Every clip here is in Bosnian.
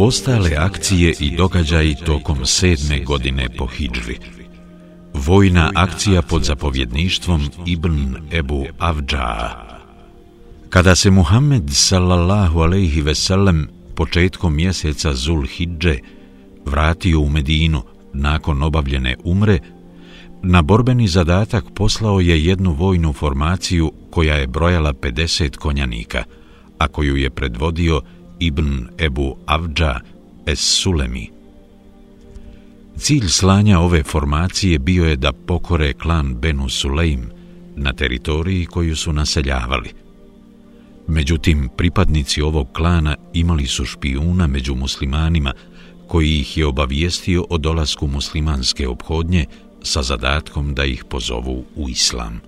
Ostale akcije i događaji tokom sedme godine po Hidžri. Vojna akcija pod zapovjedništvom Ibn Ebu Avdža. Kada se Muhammed sallallahu alejhi ve sellem početkom mjeseca Zul Hidže vratio u Medinu nakon obavljene umre, na borbeni zadatak poslao je jednu vojnu formaciju koja je brojala 50 konjanika, a koju je predvodio Ibn Ebu Avdža es Sulemi. Cilj slanja ove formacije bio je da pokore klan Benu Sulejm na teritoriji koju su naseljavali. Međutim, pripadnici ovog klana imali su špijuna među muslimanima koji ih je obavijestio o dolasku muslimanske obhodnje sa zadatkom da ih pozovu u islam.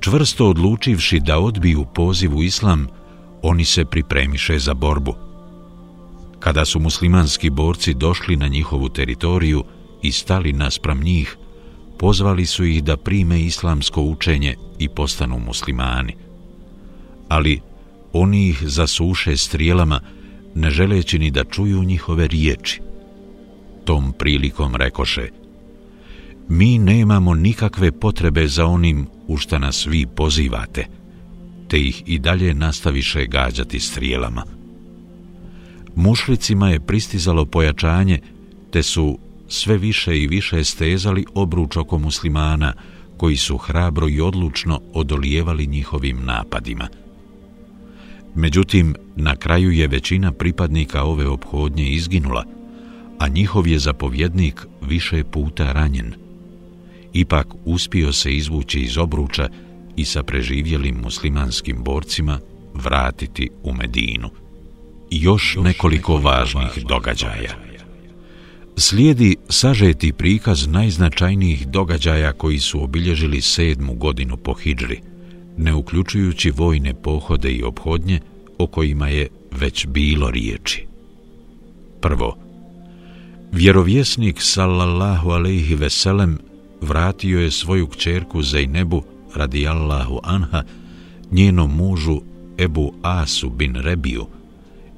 Čvrsto odlučivši da odbiju poziv u islam, oni se pripremiše za borbu. Kada su muslimanski borci došli na njihovu teritoriju i stali naspram njih, pozvali su ih da prime islamsko učenje i postanu muslimani. Ali oni ih zasuše strijelama, ne želeći ni da čuju njihove riječi. Tom prilikom rekoše, mi nemamo nikakve potrebe za onim u šta nas vi pozivate, te ih i dalje nastaviše gađati strijelama. Mušlicima je pristizalo pojačanje, te su sve više i više stezali obruč oko muslimana, koji su hrabro i odlučno odolijevali njihovim napadima. Međutim, na kraju je većina pripadnika ove obhodnje izginula, a njihov je zapovjednik više puta ranjen. Ipak uspio se izvući iz obruča i sa preživjelim muslimanskim borcima vratiti u Medinu. I još nekoliko važnih događaja. Slijedi sažeti prikaz najznačajnijih događaja koji su obilježili sedmu godinu po Hidžri – ne uključujući vojne pohode i obhodnje o kojima je već bilo riječi. Prvo, vjerovjesnik sallallahu alaihi veselem vratio je svoju kćerku Zajnebu radijallahu anha njenom mužu Ebu Asu bin Rebiju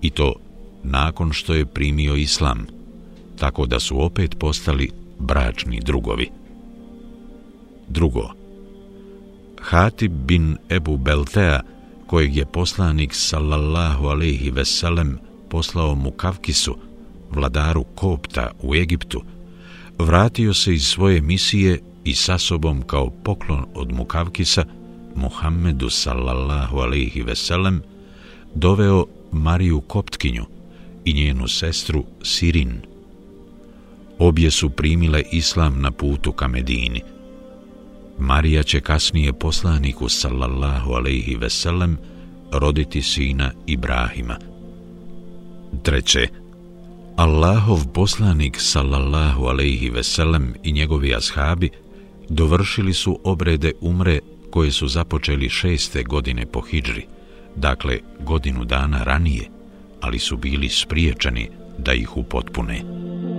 i to nakon što je primio islam, tako da su opet postali bračni drugovi. Drugo, Hatib bin Ebu Beltea, kojeg je poslanik sallallahu alaihi veselem poslao mu Kavkisu, vladaru Kopta u Egiptu, vratio se iz svoje misije i sa sobom kao poklon od Mukavkisa, Muhammedu sallallahu alaihi veselem, doveo Mariju Koptkinju i njenu sestru Sirin. Obje su primile islam na putu ka Medini – Marija će kasnije poslaniku sallallahu alaihi veselem roditi sina Ibrahima. Treće, Allahov poslanik sallallahu alaihi veselem i njegovi ashabi dovršili su obrede umre koje su započeli šeste godine po hidžri, dakle godinu dana ranije, ali su bili spriječeni da ih upotpune. potpune.